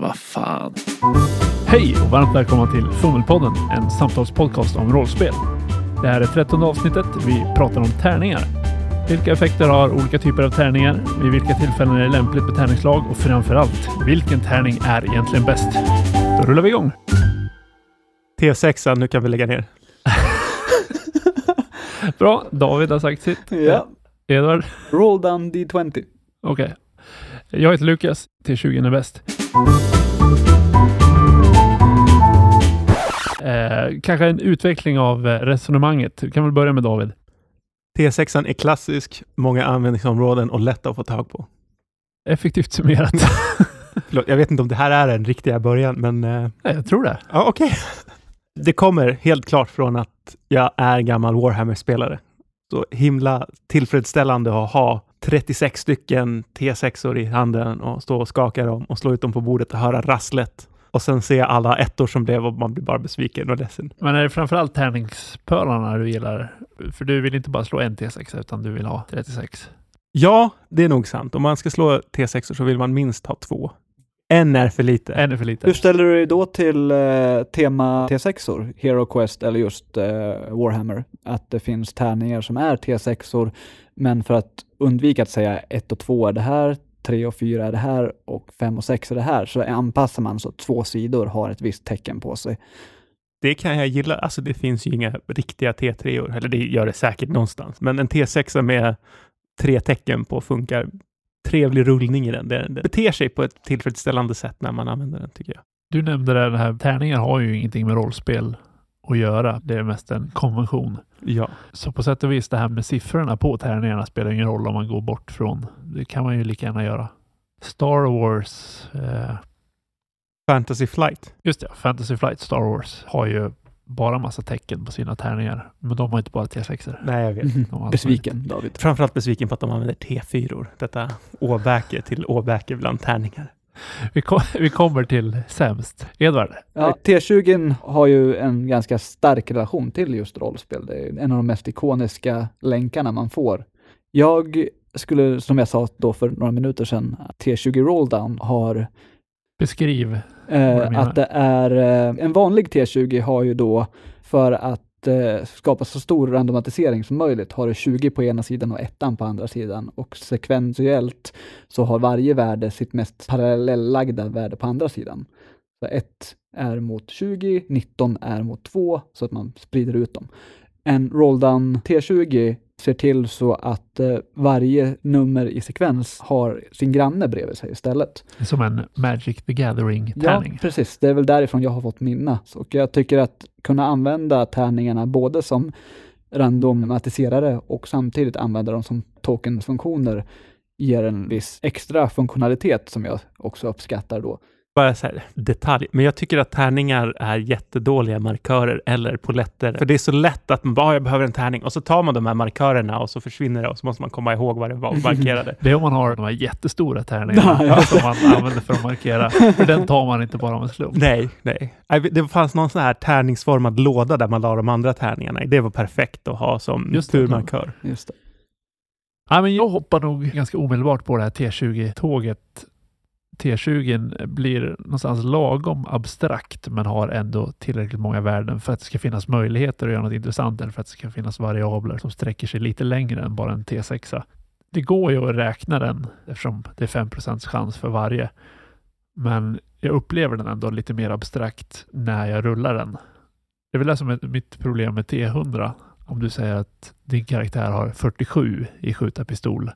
Vad fan. Hej och varmt välkomna till Fummelpodden, en samtalspodcast om rollspel. Det här är trettonde avsnittet. Vi pratar om tärningar. Vilka effekter har olika typer av tärningar? Vid vilka tillfällen är det lämpligt med tärningslag? Och framför allt, vilken tärning är egentligen bäst? Då rullar vi igång. T6, nu kan vi lägga ner. Bra, David har sagt sitt. Ja. Edvard? Roll down D20. Okej. Jag heter Lukas. T20 är bäst. Eh, kanske en utveckling av eh, resonemanget. Vi kan väl börja med David. T6 är klassisk, många användningsområden och lätt att få tag på. Effektivt summerat. Förlåt, jag vet inte om det här är den riktiga början, men eh, Ja, jag tror det. ja, okej. Det kommer helt klart från att jag är gammal Warhammer-spelare. Så himla tillfredsställande att ha 36 stycken T6or i handen och stå och skaka dem och slå ut dem på bordet och höra rasslet. Och sen se alla ettor som blev och man blir bara besviken och ledsen. Men är det framförallt tärningspölarna du gillar? För du vill inte bara slå en T6 utan du vill ha 36. Ja, det är nog sant. Om man ska slå T6 så vill man minst ha två. En är för lite. En är för lite. Hur ställer du dig då till eh, tema T6or, Hero Quest eller just eh, Warhammer? Att det finns tärningar som är T6or, men för att undvika att säga 1 och 2 är det här, 3 och 4 är det här och 5 och 6 är det här, så anpassar man så att två sidor har ett visst tecken på sig. Det kan jag gilla. Alltså det finns ju inga riktiga T3-or, eller det gör det säkert någonstans. Men en T6 med tre tecken på funkar. Trevlig rullning i den. Den den beter sig på ett tillfredsställande sätt när man använder den, tycker jag. Du nämnde det här, tärningar har ju ingenting med rollspel att göra. Det är mest en konvention. Ja. Så på sätt och vis det här med siffrorna på tärningarna spelar ingen roll om man går bort från. Det kan man ju lika gärna göra. Star Wars, eh, Fantasy Flight. just det, Fantasy Flight Star Wars har ju bara massa tecken på sina tärningar. Men de har inte bara T6. Nej, jag vet. De har allt Besviken, David. Framförallt besviken på att de använder T4-or. Detta åbäke till åbäke bland tärningar. Vi, kom, vi kommer till sämst. Edvard, Ja, T20 har ju en ganska stark relation till just rollspel. Det är en av de mest ikoniska länkarna man får. Jag skulle, som jag sa då för några minuter sedan, T20 Rolldown har beskriv. Eh, att det är eh, en vanlig T20 har ju då för att eh, skapa så stor randomatisering som möjligt har du 20 på ena sidan och ettan på andra sidan och sekventiellt så har varje värde sitt mest parallellagda värde på andra sidan. Så 1 är mot 20, 19 är mot 2 så att man sprider ut dem. En rolldown T20 ser till så att eh, varje nummer i sekvens har sin granne bredvid sig istället. Som en Magic the Ja, Gathering-tärning. precis. Det är väl därifrån jag har fått mina. Och jag tycker att kunna använda tärningarna både som randomatiserare och samtidigt använda dem som tokensfunktioner ger en viss extra funktionalitet som jag också uppskattar då. Bara så här, detalj. Men jag tycker att tärningar är jättedåliga markörer eller poletter. För det är så lätt att man bara, "Ah, jag behöver en tärning. Och så tar man de här markörerna och så försvinner det och så måste man komma ihåg vad det var markerade. Det är om man har de här jättestora tärningarna Ja. som man använder för att markera. För den tar man inte bara med slump. Nej, nej. Det fanns någon sån här tärningsformad låda där man la de andra tärningarna i. Det var perfekt att ha som Just det. turmarkör. Just det. Ja, men jag hoppar nog ganska omedelbart på det här T20-tåget. T20 blir någonstans lagom abstrakt men har ändå tillräckligt många värden för att det ska finnas möjligheter att göra något intressant eller för att det ska finnas variabler som sträcker sig lite längre än bara en T6. Det går ju att räkna den eftersom det är 5 chans för varje. Men jag upplever den ändå lite mer abstrakt när jag rullar den. Det är väl det som är mitt problem med T100. Om du säger att din karaktär har 47 i skjutarpistol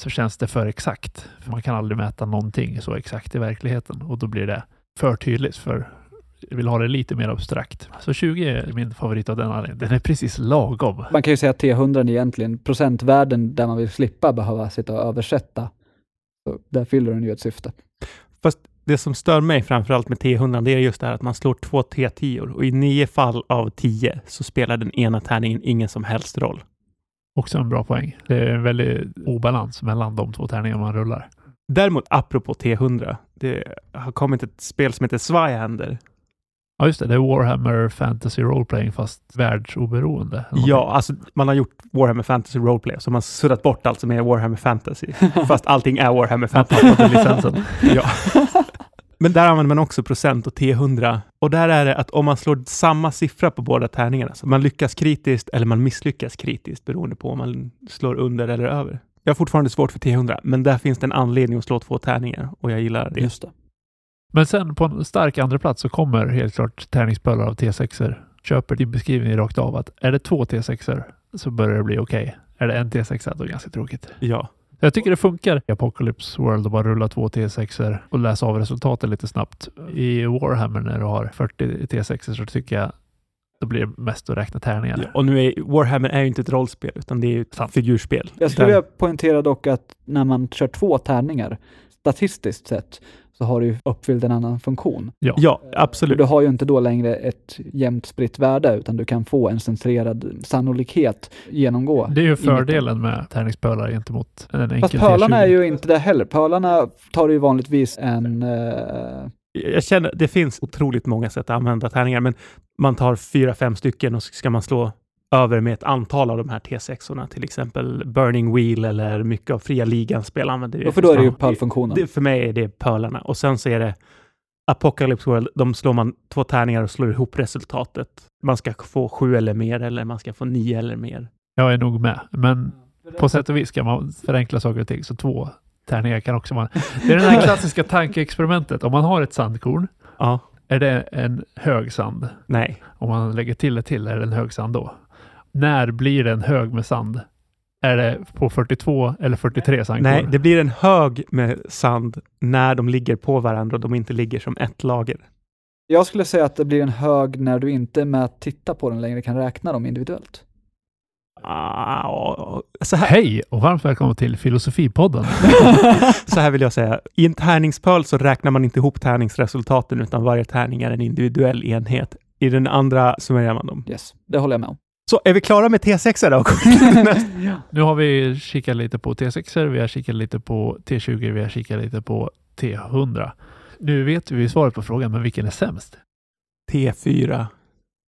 så känns det för exakt. För man kan aldrig mäta någonting så exakt i verkligheten och då blir det för tydligt för jag vill ha det lite mer abstrakt. Så 20 är min favorit av den anledningen. Den är precis lagom. Man kan ju säga att T100 är egentligen procentvärden där man vill slippa behöva sitta och översätta. Så där fyller den ju ett syfte. Fast det som stör mig framförallt med T100 det är just det här att man slår två T10 och i nio fall av tio så spelar den ena tärningen ingen som helst roll. Också en bra poäng. Det är en väldig obalans mellan de två tärningar man rullar. Däremot, apropå T100, det har kommit ett spel som heter Zweihander. Ja, just det. Det är Warhammer Fantasy Roleplaying fast världsoberoende. Ja, alltså man har gjort Warhammer Fantasy Roleplay, så man har suddat bort allt som är Warhammer Fantasy. Fast allting är Warhammer Man Fantasy. tappade licensen. ja. Men där använder man också procent och T100. Och där är det att om man slår samma siffra på båda tärningarna, så man lyckas kritiskt eller man misslyckas kritiskt beroende på om man slår under eller över. Jag har fortfarande svårt för T100, men där finns det en anledning att slå två tärningar och jag gillar det. Just det. Men sen på en stark andra plats så kommer helt klart tärningspölar av T6er. Köper din beskrivning rakt av att är det två T6er så börjar det bli okej. Är det en T6 då är det ganska tråkigt. Ja. Jag tycker det funkar i Apocalypse World att bara rulla två T6er och läsa av resultatet lite snabbt. I Warhammer när du har 40 T6er så tycker jag då blir det mest att räkna tärningar. Ja, Och nu är Warhammer är ju inte ett rollspel, utan det är ju ett Sant. figurspel. Jag skulle vilja poängtera dock att när man kör två tärningar, statistiskt sett, så har du ju uppfyllt en annan funktion. Ja. Ja, För absolut. Du har ju inte då längre ett jämnt spritt värde, utan du kan få en censurerad sannolikhet genomgå. Det är ju fördelen med tärningspölar gentemot en enkel Fast pölarna T20. är ju inte det heller. Pölarna tar ju vanligtvis en... Eh, Jag känner, det finns otroligt många sätt att använda tärningar, men man tar fyra, fem stycken och så ska man slå över med ett antal av de här T6orna, till exempel Burning Wheel eller mycket av fria ligan-spel använder och för då är det ju pölfunktionen. För mig är det pölarna och sen så är det Apocalypse World, de slår man två tärningar och slår ihop resultatet. Man ska få sju eller mer eller man ska få nio eller mer. Jag är nog med, men på sätt och vis ska man förenkla saker och ting. Så två tärningar kan också vara... Det är det här klassiska tankeexperimentet. Om man har ett sandkorn, Ja, är det en hög sand? nej. Om man lägger till ett till, är det en hög sand då? När blir det en hög med sand? Är det på 42 eller 43 sandkorn? Nej, det blir en hög med sand när de ligger på varandra och de inte ligger som ett lager. Jag skulle säga att det blir en hög när du inte med att titta på den längre kan räkna dem individuellt. Ah, Hej och varmt välkommen till Filosofipodden. så här vill jag säga. I en tärningspöl så räknar man inte ihop tärningsresultaten utan varje tärning är en individuell enhet. I den andra summerar man dem. Yes, det håller jag med om. Så är vi klara med T6 då? Nu har vi kikat lite på T6, vi har kikat lite på T20, vi har kikat lite på T100. Nu vet vi svaret på frågan, men vilken är sämst? T4.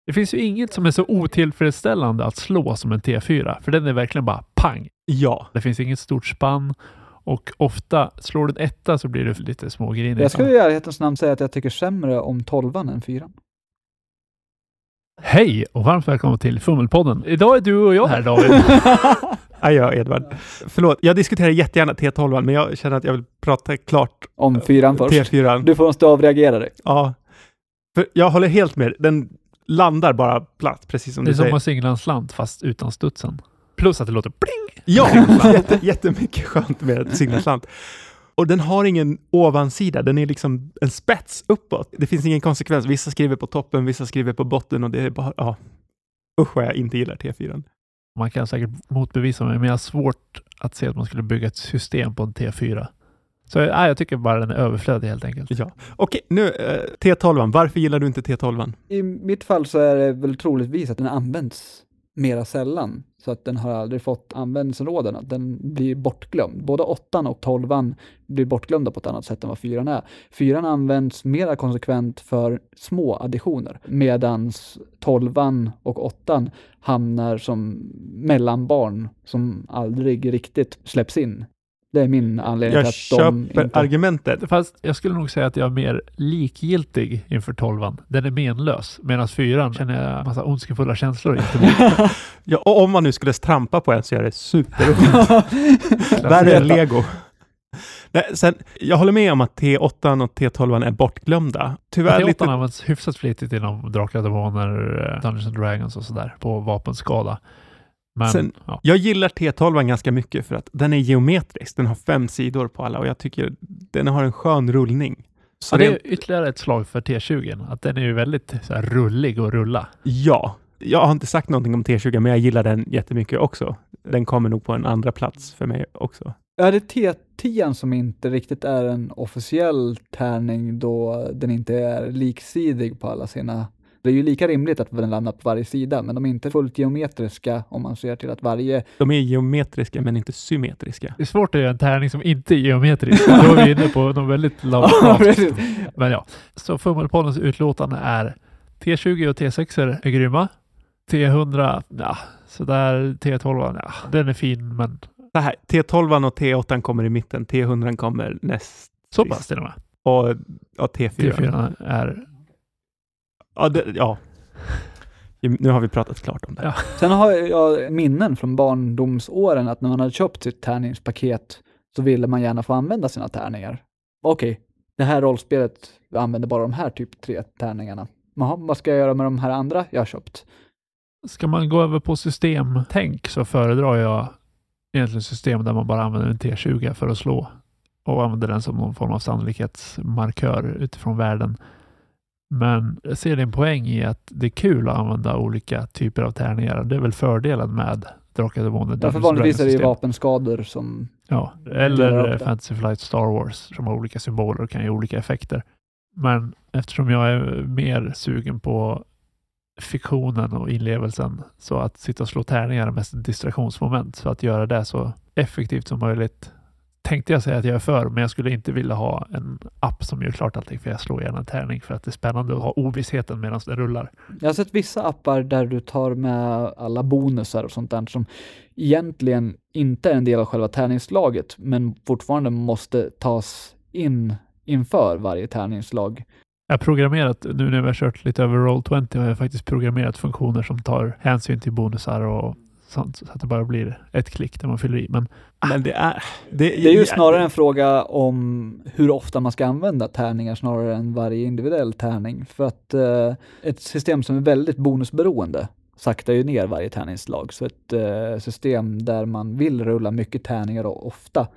Det finns ju inget som är så otillfredsställande att slå som en T4, för den är verkligen bara pang. Ja. Det finns inget stort spann och ofta slår du en etta så blir du lite smågrinig. Jag skulle i ärlighetens namn säga att jag tycker sämre om tolvan än fyran. Hej och varmt välkommen till Fummelpodden. Idag är du och jag här David. Adjö Edvard. Förlåt, jag diskuterar jättegärna T12, men jag känner att jag vill prata klart om fyran först. T4. Du får måste avreagera dig. Ja. För jag håller helt med. Den landar bara platt, precis som Det är du som säger. att singla en slant fast utan studsen. Plus att det låter pling. Ja, jätte, jättemycket skönt med ett signalslant. Och den har ingen ovansida, den är liksom en spets uppåt. Det finns ingen konsekvens. Vissa skriver på toppen, vissa skriver på botten och det är bara, ja. Usch vad jag inte gillar T4. Man kan säkert motbevisa mig, men jag har svårt att se att man skulle bygga ett system på en T4. Så nej, jag tycker bara den är överflödig helt enkelt. Ja. Okej, nu eh, T12. Varför gillar du inte T12? I mitt fall så är det väl troligtvis att den används mera sällan. Så att den har aldrig fått användningsområden. Att den blir bortglömd. Både åttan och tolvan blir bortglömda på ett annat sätt än vad fyran är. Fyran används mera konsekvent för små additioner. medan tolvan och åttan hamnar som mellanbarn som aldrig riktigt släpps in. Det är min anledning Jag till att de köper inte... argumentet. Fast jag skulle nog säga att jag är mer likgiltig inför tolvan. Den är menlös. Medan fyran känner jag massa ondskefulla känslor. Ja, och om man nu skulle trampa på en så är det superont. Värre än lego. Nej, sen, jag håller med om att T8 och T12 är bortglömda. Tyvärr T8 lite... används hyfsat flitigt inom Drakar och Demoner, eh, Dungeons and Dragons och sådär på vapenskala. Men Sen- ja, Jag gillar T12 ganska mycket för att den är geometrisk. Den har fem sidor på alla och jag tycker den har en skön rullning. Så ja, det är ytterligare ett slag för T20. Att den är ju väldigt så här, rullig att rulla. ja, jag har inte sagt någonting om T20 men jag gillar den jättemycket också. Den kommer nog på en andra plats för mig också. Ja, det är T10 som inte riktigt är en officiell tärning då den inte är liksidig på alla sina... Det är ju lika rimligt att den landar på varje sida, men de är inte fullt geometriska om man ser till att varje... De är geometriska men inte symmetriska. Det är svårt att göra en tärning som inte är geometrisk. Då är vi inne på något väldigt Lovecraft. Men ja, så Fummelpoddens utlåtande är T20 och T6 är grymma. T100, ja, sådär. T12, ja, den är fin, men Så här, T12 och T8 kommer i mitten, T100 kommer näst så pass till och med. Och ja, T4. T4 är... Ja, det, ja. Nu har vi pratat klart om det. Ja. Sen har jag minnen från barndomsåren att när man hade köpt sitt tärningspaket så ville man gärna få använda sina tärningar. Okej, det här rollspelet använder bara de här typ tre tärningarna. Jaha, vad ska jag göra med de här andra jag har köpt? Ska man gå över på systemtänk så föredrar jag egentligen system där man bara använder en T20 för att slå och använder den som någon form av sannolikhetsmarkör utifrån världen. Men jag ser din poäng i att det är kul att använda olika typer av tärningar. Det är väl fördelen med Drakar och Demoner. Därför vanligtvis är det ju vapenskador som... Ja, eller det. Fantasy Flight Star Wars som har olika symboler och kan ge olika effekter. Men eftersom jag är mer sugen på fiktionen och inlevelsen så att sitta och slå tärningar är mest ett distraktionsmoment. Så att göra det så effektivt som möjligt tänkte jag säga att jag är för, men jag skulle inte vilja ha en app som gör klart allting för jag slår gärna en tärning för att det är spännande att ha ovissheten medan den rullar. Jag har sett vissa appar där du tar med alla bonusar och sånt där som egentligen inte är en del av själva tärningslaget, men fortfarande måste tas in inför varje tärningslag. Jag har programmerat, nu när vi har kört lite över Roll20 har jag faktiskt programmerat funktioner som tar hänsyn till bonusar och sånt så att det bara blir ett klick när man fyller i. Men Men det är... Det är ju snarare en fråga om hur ofta man ska använda tärningar snarare än varje individuell tärning. För att eh, ett system som är väldigt bonusberoende saktar ju ner varje tärningsslag. Så ett eh, system där man vill rulla mycket tärningar och ofta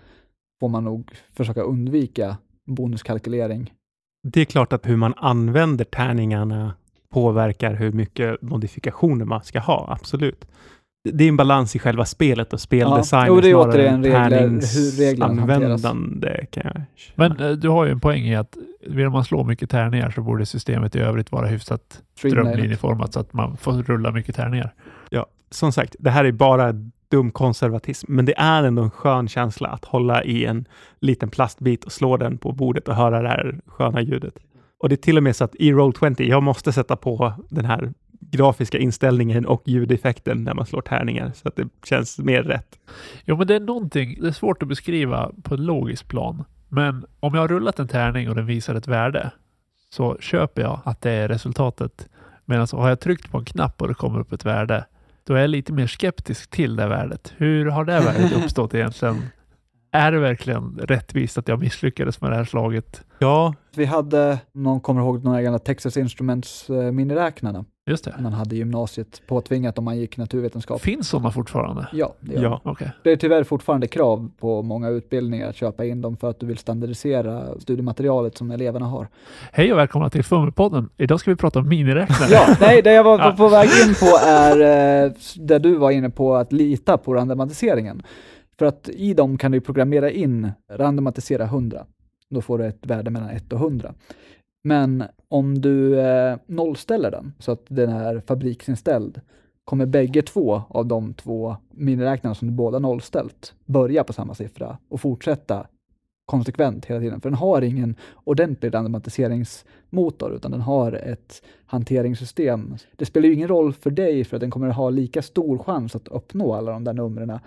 får man nog försöka undvika bonuskalkylering. Det är klart att hur man använder tärningarna påverkar hur mycket modifikationer man ska ha, absolut. Det är en balans i själva spelet och speldesign Jo, det är snarare återigen regler- hur reglerna tärningsanvändande. Kan jag... Men eh, du har ju en poäng i att vill man slå mycket tärningar så borde systemet i övrigt vara hyfsat Streamlined. strömlinjeformat så att man får rulla mycket tärningar. Ja, som sagt, det här är bara dum konservatism, men det är ändå en skön känsla att hålla i en liten plastbit och slå den på bordet och höra det här sköna ljudet. Och det är till och med så att i Roll20, jag måste sätta på den här grafiska inställningen och ljudeffekten när man slår tärningar så att det känns mer rätt. Jo, men det är någonting, det är svårt att beskriva på ett logiskt plan. Men om jag har rullat en tärning och den visar ett värde så köper jag att det är resultatet. Medan har jag tryckt på en knapp och det kommer upp ett värde, då är jag lite mer skeptisk till det värdet. Hur har det värdet uppstått egentligen? Är det verkligen rättvist att jag misslyckades med det här slaget? Ja, Vi hade, någon kommer ihåg några gamla Texas Instruments eh, miniräknarna Just det. man hade gymnasiet påtvingat om man gick naturvetenskap. Finns sådana fortfarande? Ja, det gör ja. Okej. Det är tyvärr fortfarande krav på många utbildningar att köpa in dem för att du vill standardisera studiematerialet som eleverna har. Hej och välkomna till Fummelpodden. Idag ska vi prata om miniräknare. Ja, nej, det jag var Ja. på väg in på är eh, där du var inne på att lita på randomatiseringen. För att i dem kan du programmera in randomatisera 100. Då får du ett värde mellan 1 och 100. Men om du eh, nollställer den så att den är fabriksinställd kommer bägge två av de två miniräknarna som du båda nollställt börja på samma siffra och fortsätta konsekvent hela tiden. För den har ingen ordentlig randomatiseringsmotor utan den har ett hanteringssystem. Det spelar ju ingen roll för dig för att den kommer att ha lika stor chans att uppnå alla de där numren.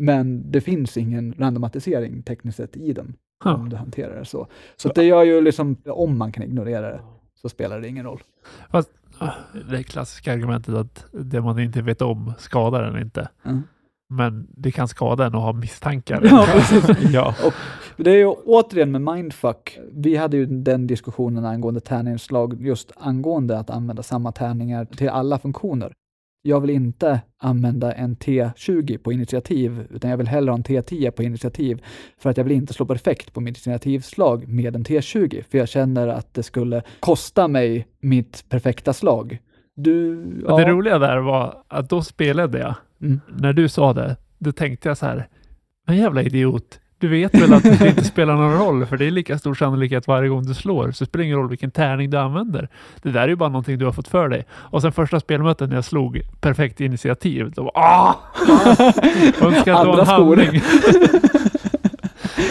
Men det finns ingen randomatisering tekniskt sett i den Huh. om du hanterar det så. Så det gör ju liksom, om man kan ignorera det så spelar det ingen roll. Det klassiska argumentet att det man inte vet om skadar en inte. Mm. Men det kan skada en att ha misstankar. Ja, ja. Det är ju återigen med mindfuck. Vi hade ju den diskussionen angående tärningsslag just angående att använda samma tärningar till alla funktioner. Jag vill inte använda en T20 på initiativ, utan jag vill hellre ha en T10 på initiativ för att jag vill inte slå perfekt på mitt initiativslag med en T20, för jag känner att det skulle kosta mig mitt perfekta slag. Du, Men Det roliga där var att då spelade jag. Mm. När du sa det, då tänkte jag så här. Men jävla idiot. Du vet väl att det inte spelar någon roll, för det är lika stor sannolikhet varje gång du slår, så det spelar ingen roll vilken tärning du använder. Det där är ju bara någonting du har fått för dig. Och sen första spelmötet när jag slog perfekt initiativ, då var ah! Önskar att det var en handling.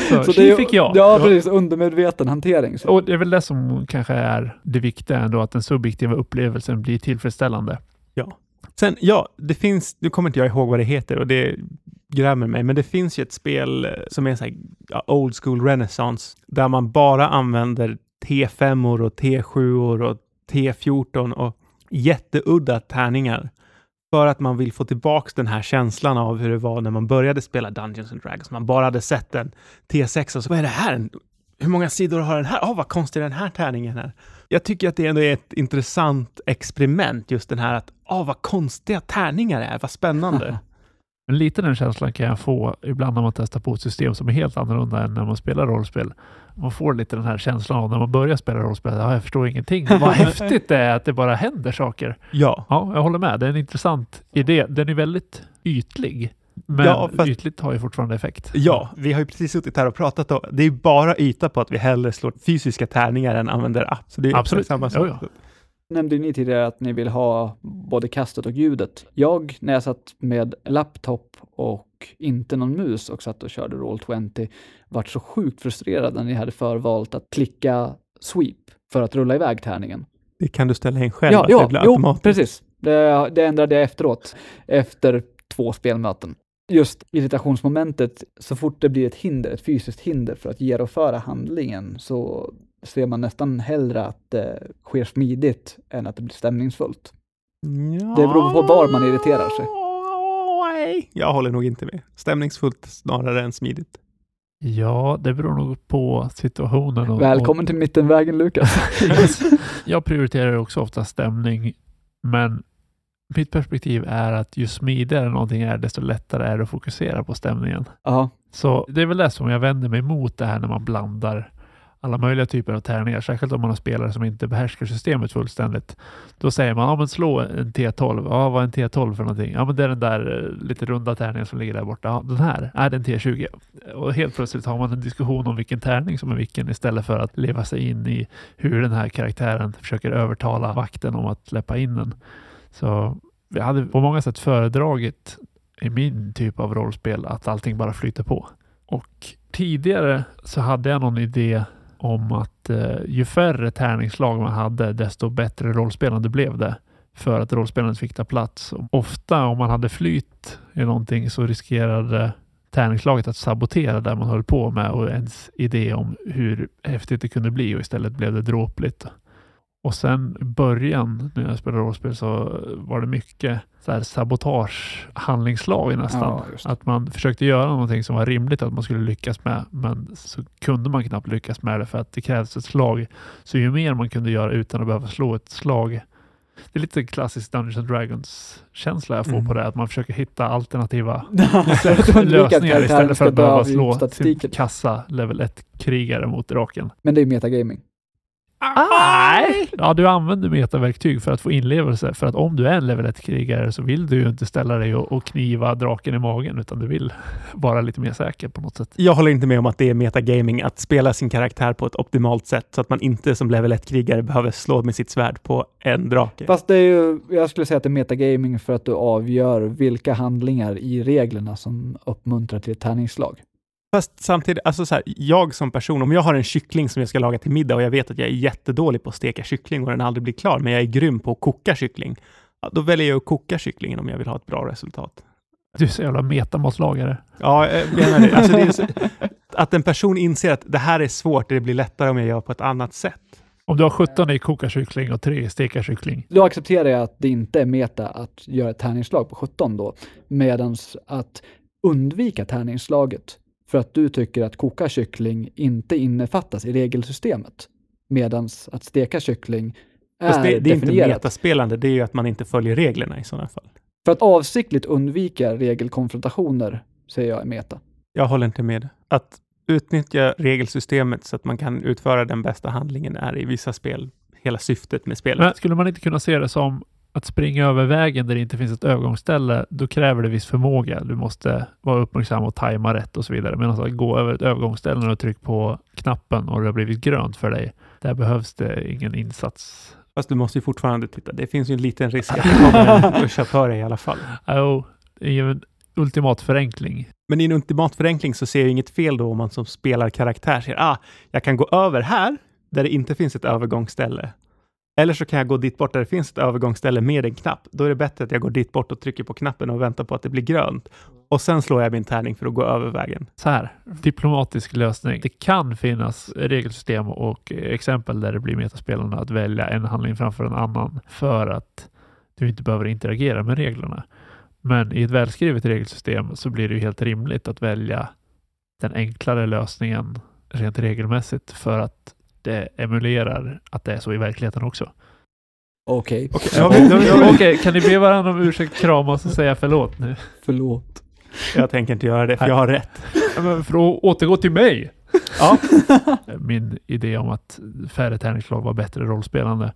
så, Så det är, fick jag. Ja, precis. Undermedveten hantering. Så. Och det är väl det som kanske är det viktiga ändå, att den subjektiva upplevelsen blir tillfredsställande. Sen, ja, det finns, nu kommer inte jag ihåg vad det heter och det grämer mig, men det finns ju ett spel eh, som är så här, ja, old school renaissance där man bara använder T5 och T7 och T14 och jätteudda tärningar för att man vill få tillbaks den här känslan av hur det var när man började spela Dungeons and Dragons. Man bara hade sett en T6 och så, vad är det här? Hur många sidor har den här? Åh, oh, vad konstig den här tärningen är. Jag tycker att det ändå är ett intressant experiment, just den här att, åh, oh, vad konstiga tärningar det är, vad spännande. Men lite den känslan kan jag få ibland när man testar på ett system som är helt annorlunda än när man spelar rollspel. Man får lite den här känslan av när man börjar spela rollspel. Ja, jag förstår ingenting. Vad häftigt det är att det bara händer saker. Ja. Ja, jag håller med. Det är en intressant idé. Den är väldigt ytlig. Men Ja, fast- ytligt har ju fortfarande effekt. Ja, vi har ju precis suttit här och pratat om, det är bara yta på att vi hellre slår fysiska tärningar än använder app. Så det är Absolut. samma sak. Ja, ja. Nämnde ni tidigare att ni vill ha både kastet och ljudet. Jag, när jag satt med laptop och inte någon mus och satt och körde Roll20, vart så sjukt frustrerad när ni hade förvalt att klicka sweep för att rulla iväg tärningen. Det kan du ställa in själv, Ja, att det ja blir jo, automatiskt. precis. Det, det ändrade jag efteråt, efter två spelmöten. Just irritationsmomentet, så fort det blir ett hinder, ett fysiskt hinder för att genomföra handlingen, så ser man nästan hellre att det sker smidigt än att det blir stämningsfullt. Ja. Det beror på var man irriterar sig. Jag håller nog inte med. Stämningsfullt snarare än smidigt. Ja, det beror nog på situationen. Och, Välkommen till mittenvägen Lukas. och, jag prioriterar också ofta stämning, men mitt perspektiv är att ju smidigare någonting är, desto lättare är det att fokusera på stämningen. Ja, Så det är väl det som jag vänder mig mot det här när man blandar alla möjliga typer av tärningar, särskilt om man har spelare som inte behärskar systemet fullständigt. Då säger man, ja men slå en T12. Ja, vad är en T12 för någonting? Ja, men det är den där eh, lite runda tärningen som ligger där borta. Ja, den här, är den T20? Och helt plötsligt har man en diskussion om vilken tärning som är vilken istället för att leva sig in i hur den här karaktären försöker övertala vakten om att släppa in den. Så jag hade på många sätt föredragit i min typ av rollspel att allting bara flyter på. Och tidigare så hade jag någon idé om att eh, ju färre tärningsslag man hade, desto bättre rollspelande blev det. För att rollspelandet fick ta plats. Och ofta om man hade flyt i någonting så riskerade tärningslaget att sabotera det man höll på med och ens idé om hur häftigt det kunde bli och istället blev det dråpligt. Och sen i början när jag spelade rollspel så var det mycket så här sabotagehandlingslag nästan. Ja, att man försökte göra någonting som var rimligt att man skulle lyckas med, men så kunde man knappt lyckas med det för att det krävs ett slag. Så ju mer man kunde göra utan att behöva slå ett slag. Det är lite klassisk Dungeons and Dragons känsla jag får Mm. på det, att man försöker hitta alternativa lösningar istället för att behöva slå sin statistiken. kassa level 1-krigare mot draken. Men det är metagaming. Nej! Ja, du använder metaverktyg för att få inlevelse. För att om du är en level 1-krigare så vill du ju inte ställa dig och, och kniva draken i magen, utan du vill vara lite mer säker på något sätt. Jag håller inte med om att det är metagaming att spela sin karaktär på ett optimalt sätt så att man inte som level 1-krigare behöver slå med sitt svärd på en drake. Fast det är ju, jag skulle säga att det är metagaming för att du avgör vilka handlingar i reglerna som uppmuntrar till ett tärningsslag. Fast samtidigt, alltså så här, jag som person, om jag har en kyckling som jag ska laga till middag och jag vet att jag är jättedålig på att steka kyckling och den aldrig blir klar, men jag är grym på att koka kyckling, då väljer jag att koka kycklingen om jag vill ha ett bra resultat. Du är så jävla metamatlagare. Ja, jag menar det. Alltså det är så, att en person inser att det här är svårt, det blir lättare om jag gör på ett annat sätt. Om du har 17 i koka kyckling och 3 i steka kyckling. Då accepterar jag att det inte är meta att göra ett tärningsslag på 17 då, medans att undvika tärningsslaget för att du tycker att koka kyckling inte innefattas i regelsystemet, medans att steka kyckling är Fast det, det är inte metaspelande, det är ju att man inte följer reglerna i sådana fall. För att avsiktligt undvika regelkonfrontationer säger jag är meta. Jag håller inte med. Att utnyttja regelsystemet så att man kan utföra den bästa handlingen är i vissa spel hela syftet med spelet. Men skulle man inte kunna se det som att springa över vägen där det inte finns ett övergångsställe, då kräver det viss förmåga. Du måste vara uppmärksam och tajma rätt och så vidare. Men alltså att gå över ett övergångsställe du trycker på knappen och det har blivit grönt för dig, där behövs det ingen insats. Fast du måste ju fortfarande titta. Det finns ju en liten risk att det kommer en chaufför i alla fall. Jo, det är en ultimat förenkling. Men i en ultimat förenkling så ser jag inget fel då om man som spelar karaktär ser ah, jag kan gå över här där det inte finns ett övergångsställe. Eller så kan jag gå dit bort där det finns ett övergångsställe med en knapp. Då är det bättre att jag går dit bort och trycker på knappen och väntar på att det blir grönt. Och sen slår jag min tärning för att gå över vägen. Så här, diplomatisk lösning. Det kan finnas regelsystem och exempel där det blir metaspelarna att välja en handling framför en annan för att du inte behöver interagera med reglerna. Men i ett välskrivet regelsystem så blir det ju helt rimligt att välja den enklare lösningen rent regelmässigt för att det emulerar att det är så i verkligheten också. Okej. Okej, nu har vi- nu har vi- Okej, kan ni be varandra om ursäkt, kramas och säga förlåt nu? Förlåt. Jag tänker inte göra det, för jag har rätt. Ja, men för att återgå till mig. Ja. Min idé om att färre tärningslag var bättre rollspelande.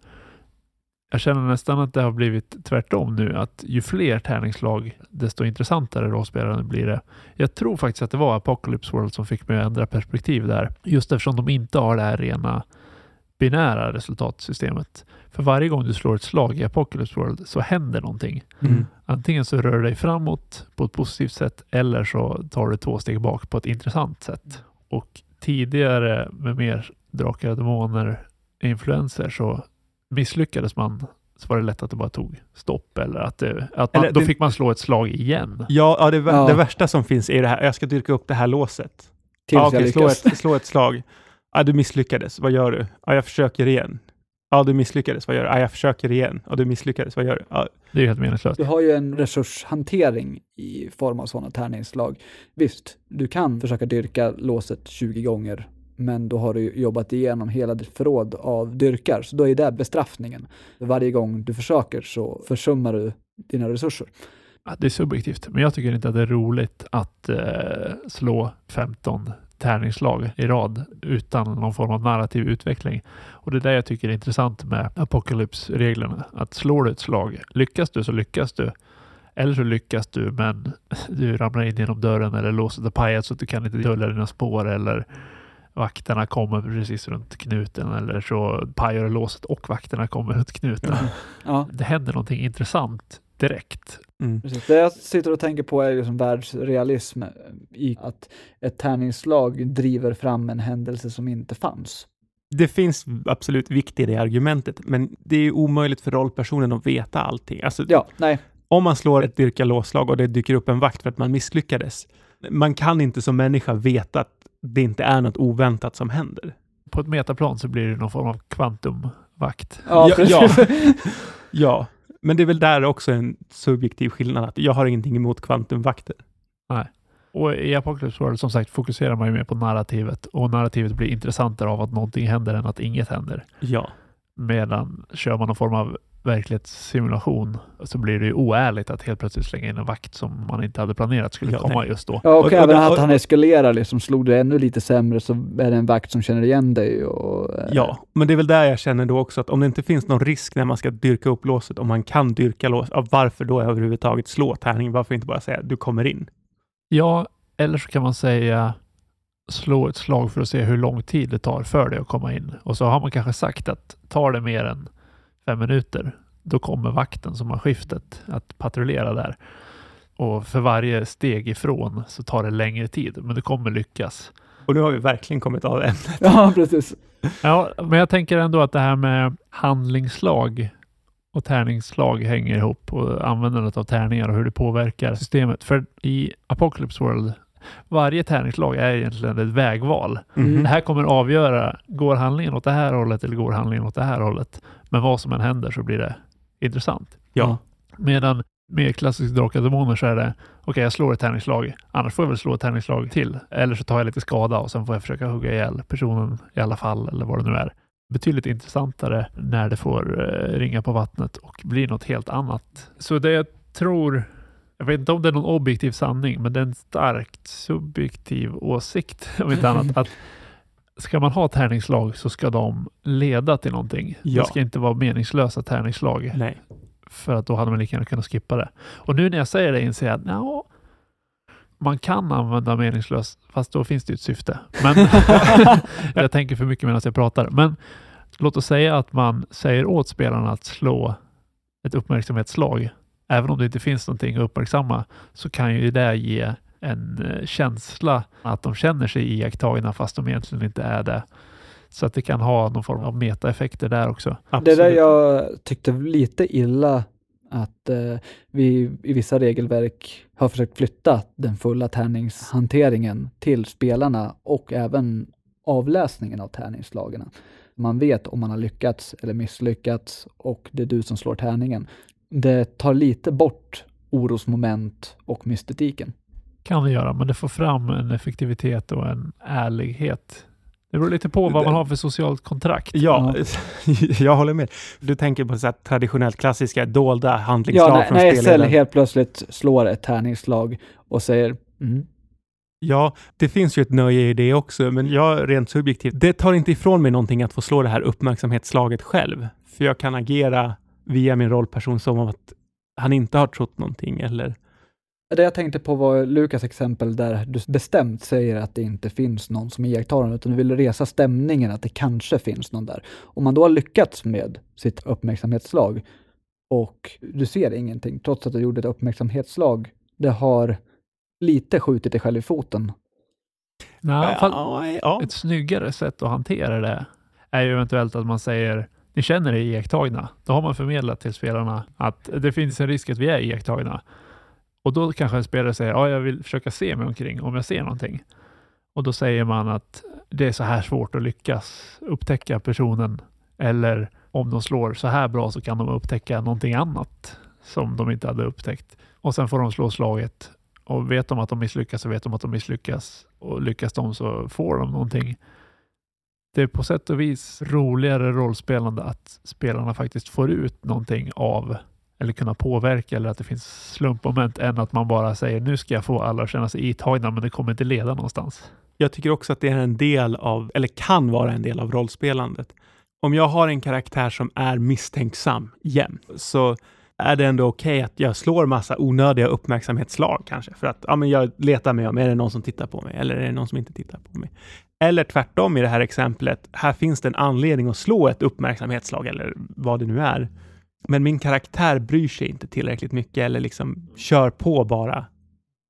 Jag känner nästan att det har blivit tvärtom nu, att ju fler tärningslag, desto intressantare rollspelande blir det. Jag tror faktiskt att det var Apocalypse World som fick mig att ändra perspektiv där, just eftersom de inte har det här rena binära resultatsystemet. För varje gång du slår ett slag i Apocalypse World så händer någonting. Mm. Antingen så rör du dig framåt på ett positivt sätt eller så tar du två steg bak på ett intressant sätt. Och tidigare med mer drakar och demoner influenser så misslyckades man så var det lätt att det bara tog stopp eller att, det, att man, Eller då det- fick man slå ett slag igen. Ja, ja, det, Ja. det värsta som finns är det här. Jag ska dyrka upp det här låset. Tills Ja, jag okej, slå, ett, slå ett slag. Ja, du misslyckades. Vad gör du? Ja, jag försöker igen. Ja, du misslyckades. Vad gör du? Ja, jag försöker igen. Ja, du misslyckades. Vad gör du? Ja, Det är ju helt meningslöst. Du har ju en resurshantering i form av sådana tärningsslag. Visst, du kan försöka dyrka låset 20 gånger, men då har du jobbat igenom hela ditt förråd av dyrkar, så då är det bestraffningen. Varje gång du försöker så försummar du dina resurser. Ja, Det är subjektivt, men jag tycker inte att det är roligt att eh, slå 15 tärningsslag i rad utan någon form av narrativ utveckling. Och det är det jag tycker är intressant med Apocalypse-reglerna. Att slår du ett slag, lyckas du så lyckas du. Eller så lyckas du men du ramlar in genom dörren eller låset är pajat så att du kan inte dölja dina spår eller vakterna kommer precis runt knuten eller så pajar låset och vakterna kommer runt knuten. Ja, Det händer någonting intressant direkt. mm. Det jag sitter och tänker på är liksom världsrealism i att ett tärningsslag driver fram en händelse som inte fanns. Det finns absolut vikt i det argumentet, men det är omöjligt för rollpersonen att veta allting. Alltså, Ja, nej, om man slår ett dyrka låslag och det dyker upp en vakt för att man misslyckades. Man kan inte som människa veta att det inte är något oväntat som händer. På ett metaplan så blir det någon form av kvantumvakt. ja, Ja. Ja, men det är väl där också en subjektiv skillnad. Att jag har ingenting emot kvantumvakter. Och i Apocalypse World som sagt fokuserar man ju mer på narrativet och narrativet blir intressantare av att någonting händer än att inget händer. Ja, Medan kör man någon form av verklighetssimulation så blir det ju oärligt att helt plötsligt slänga in en vakt som man inte hade planerat skulle Ja, komma nej. just då. Ja, och, Och- och även att han eskalerar, liksom, slog du ännu lite sämre så är det en vakt som känner igen dig. Och, eh, ja, men det är väl där jag känner då också att om det inte finns någon risk när man ska dyrka upp låset, om man kan dyrka låset, ja, varför då överhuvudtaget slå tärningen? Varför inte bara säga du kommer in? Ja, eller så kan man säga slå ett slag för att se hur lång tid det tar för dig att komma in. Och så har man kanske sagt att tar det mer än fem minuter, då kommer vakten som har skiftet att patrullera där. Och för varje steg ifrån så tar det längre tid, men det kommer lyckas. Och nu har vi verkligen kommit av ämnet. ja, precis. Ja, men jag tänker ändå att det här med handlingslag och tärningsslag hänger ihop och användandet av tärningar och hur det påverkar systemet. För i Apocalypse World, varje tärningslag är egentligen ett vägval. Mm. Det här kommer avgöra, går handlingen åt det här hållet eller går handlingen åt det här hållet? Men vad som än händer så blir det intressant. Ja. Medan med klassisk Drakar och Demoner så är det, okej jag slår ett tärningsslag, annars får jag väl slå ett tärningsslag till. Eller så tar jag lite skada och sen får jag försöka hugga ihjäl personen i alla fall, eller vad det nu är. Betydligt intressantare när det får eh, ringa på vattnet och bli något helt annat. Så det jag tror, jag vet inte om det är någon objektiv sanning, men det är en starkt subjektiv åsikt, om inte annat, att ska man ha tärningslag så ska de leda till någonting. Ja. Det ska inte vara meningslösa tärningsslag Nej. för att då hade man lika gärna kunnat skippa det. Och nu när jag säger det inser jag att ja, man kan använda meningslöst, fast då finns det ju ett syfte. Men jag tänker för mycket medan jag pratar. Men låt oss säga att man säger åt spelarna att slå ett uppmärksamhetsslag. Även om det inte finns någonting att uppmärksamma så kan ju det ge en eh, känsla att de känner sig iakttagna fast de egentligen inte är det. Så att det kan ha någon form av metaeffekter där också. Absolut. Det där jag tyckte lite illa att eh, vi i vissa regelverk har försökt flytta den fulla tärningshanteringen till spelarna och även avläsningen av tärningsslagen. Man vet om man har lyckats eller misslyckats och det är du som slår tärningen. Det tar lite bort orosmoment och mystetiken. Kan det göra, men det får fram en effektivitet och en ärlighet. Det beror lite på vad man har för socialt kontrakt. Ja, jag håller med. Du tänker på så här traditionellt klassiska dolda handlingsslag Ja, när, från när SL spelledaren. helt plötsligt slår ett tärningsslag och säger mm, Ja, det finns ju ett nöje i det också, men jag rent subjektivt, det tar inte ifrån mig någonting att få slå det här uppmärksamhetsslaget själv. För jag kan agera via min rollperson som om att han inte har trott någonting eller Det jag tänkte på var Lukas exempel där du bestämt säger att det inte finns någon som iakttar den, utan du vill resa stämningen att det kanske finns någon där. Om man då har lyckats med sitt uppmärksamhetsslag och du ser ingenting, trots att du gjorde ett uppmärksamhetsslag, det har lite skjutit dig själv i foten. Nej, fall, ja, ja. ett snyggare sätt att hantera det är ju eventuellt att man säger ni känner er iakttagna. Då har man förmedlat till spelarna att det finns en risk att vi är iakttagna. Och då kanske en spelare säger ja, jag vill försöka se mig omkring om jag ser någonting. Och då säger man att det är så här svårt att lyckas upptäcka personen. Eller om de slår så här bra så kan de upptäcka någonting annat som de inte hade upptäckt. Och sen får de slå slaget. Och vet de att de misslyckas så vet de att de misslyckas. Och lyckas de så får de någonting. Det är på sätt och vis roligare rollspelande att spelarna faktiskt får ut någonting av eller kunna påverka eller att det finns slumpmoment än att man bara säger nu ska jag få alla att känna sig itagna men det kommer inte leda någonstans. Jag tycker också att det är en del av, eller kan vara en del av rollspelandet. Om jag har en karaktär som är misstänksam jämt, så är det ändå okej att jag slår massa onödiga uppmärksamhetsslag kanske. För att ja, men jag letar mig om, är det någon som tittar på mig eller är det någon som inte tittar på mig? Eller tvärtom i det här exemplet, här finns det en anledning att slå ett uppmärksamhetsslag eller vad det nu är. Men min karaktär bryr sig inte tillräckligt mycket eller liksom kör på bara.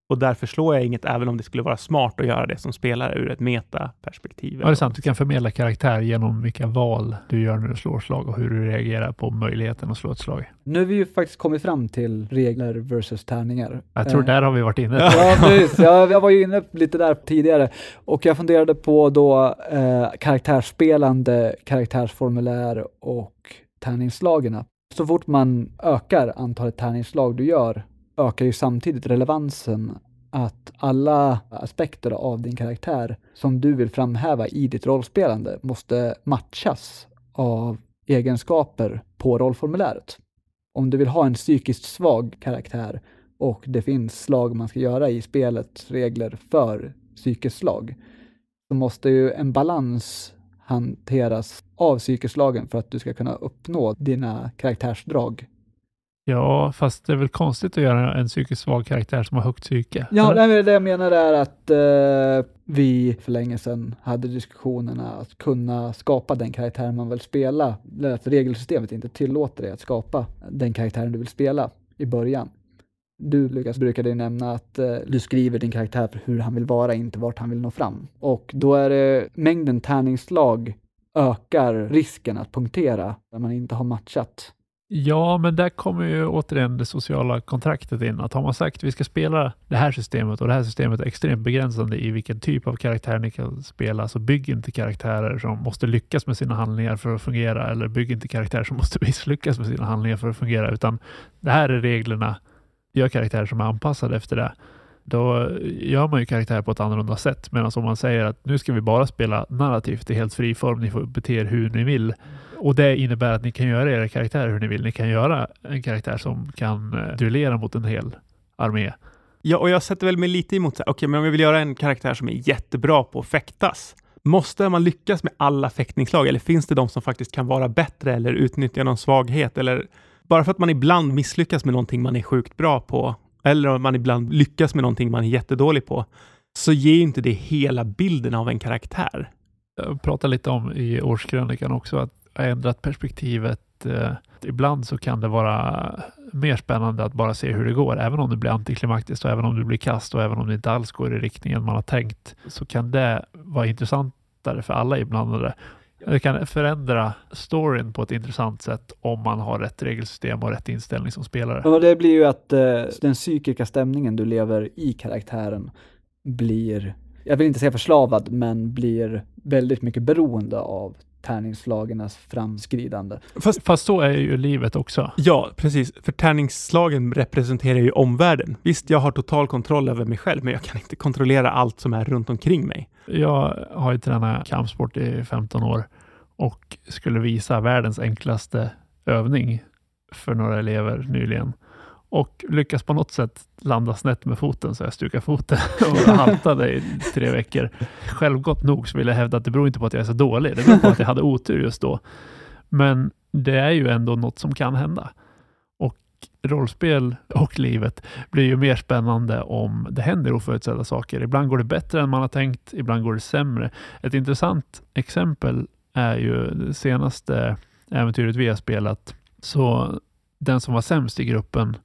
Och därför slår jag inget, även om det skulle vara smart att göra det som spelare ur ett metaperspektiv. Ja, det är sant. Du kan förmedla karaktär genom vilka val du gör när du slår slag och hur du reagerar på möjligheten att slå ett slag. Nu har vi ju faktiskt kommit fram till regler versus tärningar. Jag tror Eh, där har vi varit inne. Ja, precis. Jag, jag var ju inne lite där tidigare och jag funderade på då eh, karaktärsspelande, karaktärsformulär och tärningsslagen. Så fort man ökar antalet tärningsslag du gör ökar ju samtidigt relevansen att alla aspekter av din karaktär som du vill framhäva i ditt rollspelande måste matchas av egenskaper på rollformuläret. Om du vill ha en psykiskt svag karaktär och det finns slag man ska göra i spelets regler för psykiskt slag, så måste ju en balans hanteras av psykeslagen för att du ska kunna uppnå dina karaktärsdrag. Ja, fast det är väl konstigt att göra en psykiskt svag karaktär som har högt psyke? Ja, nej, det jag menar är att eh, vi för länge sedan hade diskussionerna att kunna skapa den karaktär man vill spela, eller att regelsystemet inte tillåter dig att skapa den karaktären du vill spela i början. Du Lukas brukade ju nämna att eh, du skriver din karaktär för hur han vill vara, inte vart han vill nå fram. Och då är det mängden tärningsslag ökar risken att punktera när man inte har matchat. Ja, men där kommer ju återigen det sociala kontraktet in. Att har man sagt att vi ska spela det här systemet och det här systemet är extremt begränsande i vilken typ av karaktär ni kan spela, så bygg inte karaktärer som måste lyckas med sina handlingar för att fungera, eller bygg inte karaktärer som måste misslyckas med sina handlingar för att fungera, utan det här är reglerna. Gör karaktärer som är anpassade efter det. Då gör man ju karaktär på ett annorlunda sätt. Medan om man säger att nu ska vi bara spela narrativt i helt fri form, ni får bete er hur ni vill. Och det innebär att ni kan göra era karaktärer hur ni vill. Ni kan göra en karaktär som kan eh, duellera mot en hel armé. Ja, och jag sätter väl mig lite emot, så här, okej, men om jag vill göra en karaktär som är jättebra på att fäktas, måste man lyckas med alla fäktningslag eller finns det de som faktiskt kan vara bättre eller utnyttja någon svaghet eller bara för att man ibland misslyckas med någonting man är sjukt bra på eller om man ibland lyckas med någonting man är jättedålig på, så ger ju inte det hela bilden av en karaktär. Jag pratade lite om i årskrönikan också att har ändrat perspektivet. Eh, ibland så kan det vara mer spännande att bara se hur det går, även om det blir antiklimaktiskt och även om det blir kast och även om det inte alls går i riktningen man har tänkt, så kan det vara intressantare för alla inblandade. Det kan förändra storyn på ett intressant sätt om man har rätt regelsystem och rätt inställning som spelare. Ja, det blir ju att eh, den psykiska stämningen du lever i karaktären blir, jag vill inte säga förslavad, men blir väldigt mycket beroende av tärningsslagernas framskridande. Fast, Fast så är ju livet också. ja, precis. För tärningsslagen representerar ju omvärlden. Visst, jag har total kontroll över mig själv, men jag kan inte kontrollera allt som är runt omkring mig. Jag har ju tränat kampsport i 15 år och skulle visa världens enklaste övning för några elever nyligen och lyckas på något sätt landa snett med foten så jag stukar foten och haltade i tre veckor. Självgott nog så vill jag hävda att det beror inte på att jag är så dålig. Det beror på att jag hade otur just då. Men det är ju ändå något som kan hända. Och rollspel och livet blir ju mer spännande om det händer oförutsedda saker. Ibland går det bättre än man har tänkt, ibland går det sämre. Ett intressant exempel är ju det senaste äventyret vi har spelat. Så den som var sämst i gruppen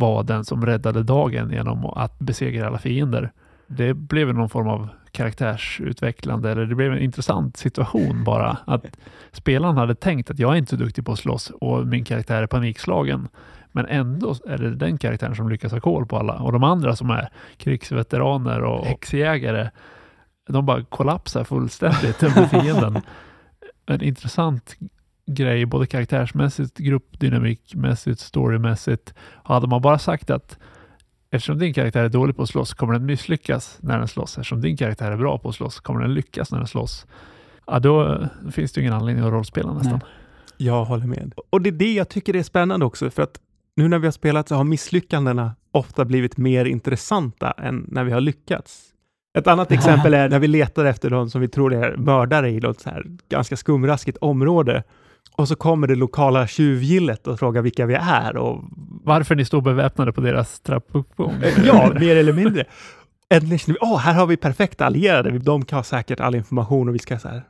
var den som räddade dagen genom att besegra alla fiender. Det blev någon form av karaktärsutvecklande, eller det blev en intressant situation bara. Att spelaren hade tänkt att jag är inte så duktig på att slåss och min karaktär är panikslagen. Men ändå är det den karaktären som lyckas ha koll på alla. Och de andra som är krigsveteraner och häxjägare, de bara kollapsar fullständigt under fienden. En intressant grej, både karaktärsmässigt, gruppdynamikmässigt, storymässigt. Hade man bara sagt att eftersom din karaktär är dålig på att slåss kommer den misslyckas när den slåss. Eftersom din karaktär är bra på att slåss kommer den lyckas när den slåss. Ja, då finns det ingen anledning att rollspela nästan. Nej. Jag håller med. Och det är det jag tycker är spännande också, för att nu när vi har spelat så har misslyckandena ofta blivit mer intressanta än när vi har lyckats. Ett annat exempel är när vi letar efter någon som vi tror är mördare i något så här ganska skumraskigt område. Och så kommer det lokala tjuvgillet och frågar vilka vi är och Varför ni står beväpnade på deras trappuppgång? Ja, mer eller mindre. Äntligen känner vi, åh, här har vi perfekta allierade. De har säkert all information och vi ska så här,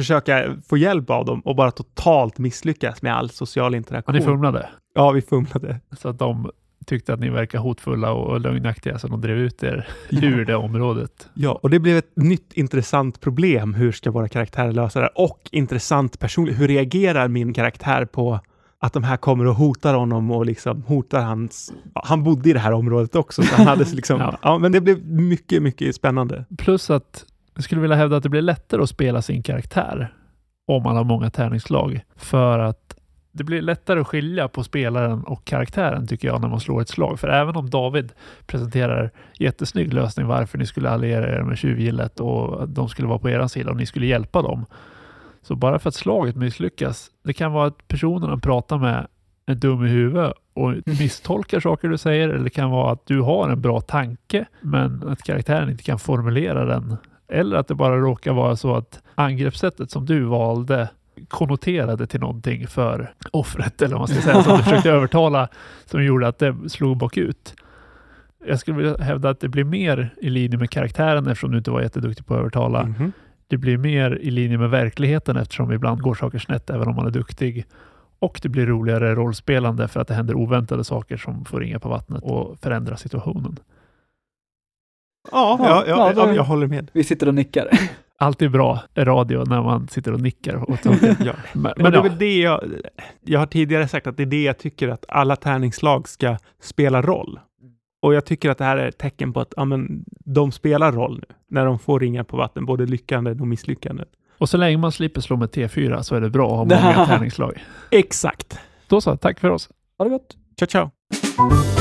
försöka få hjälp av dem och bara totalt misslyckas med all social interaktion. ni fumlade. Ja, vi fumlade. Så att de tyckte att ni verkar hotfulla och lögnaktiga så de drev ut er ur det området. Ja, och det blev ett nytt intressant problem. Hur ska våra karaktärer lösa det? Och intressant personligt. Hur reagerar min karaktär på att de här kommer och hotar honom och liksom hotar hans... Han bodde i det här området också, så han hade liksom... Ja. ja. men det blev mycket, mycket spännande. Plus att jag skulle vilja hävda att det blir lättare att spela sin karaktär om man har många tärningslag. För att det blir lättare att skilja på spelaren och karaktären tycker jag när man slår ett slag. För även om David presenterar jättesnygg lösning varför ni skulle alliera er med tjuvgillet och de skulle vara på er sida och ni skulle hjälpa dem. Så bara för att slaget misslyckas, det kan vara att personen han pratar med är dum i huvudet och misstolkar saker du säger eller det kan vara att du har en bra tanke men att karaktären inte kan formulera den. Eller att det bara råkar vara så att angreppssättet som du valde konnoterade till någonting för offret eller vad man ska säga, som du försökte övertala som gjorde att det slog bakut. Jag skulle vilja hävda att det blir mer i linje med karaktären eftersom du inte var jätteduktig på att övertala. Mhm. Det blir mer i linje med verkligheten eftersom ibland går saker snett även om man är duktig. Och det blir roligare rollspelande för att det händer oväntade saker som får ringa på vattnet och förändra situationen. Ja, ja, Ja, ja, ja, ja, då- jag håller med. Vi sitter och nickar. Alltid bra radio när man sitter och nickar åt saker. Ja. Men, Men men det är ja, väl det jag, jag har tidigare sagt att det är det jag tycker att alla tärningslag ska spela roll. Och jag tycker att det här är ett tecken på att ja, men, de spelar roll nu, när de får ringar på vatten, både lyckande och misslyckande. och så länge man slipper slå med T4 så är det bra att ha många tärningslag. Exakt. Då så, tack för oss. Ha det gott! Ciao, ciao.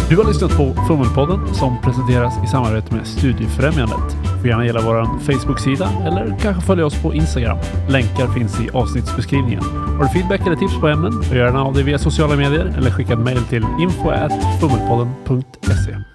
Du har lyssnat på Fummelpodden som presenteras i samarbete med Studiefrämjandet. Du får gärna gilla vår Facebook-sida eller kanske följa oss på Instagram. Länkar finns i avsnittsbeskrivningen. Har du feedback eller tips på ämnen? Gör gärna av dig via sociala medier eller skicka ett mejl till info.fummelpodden.se.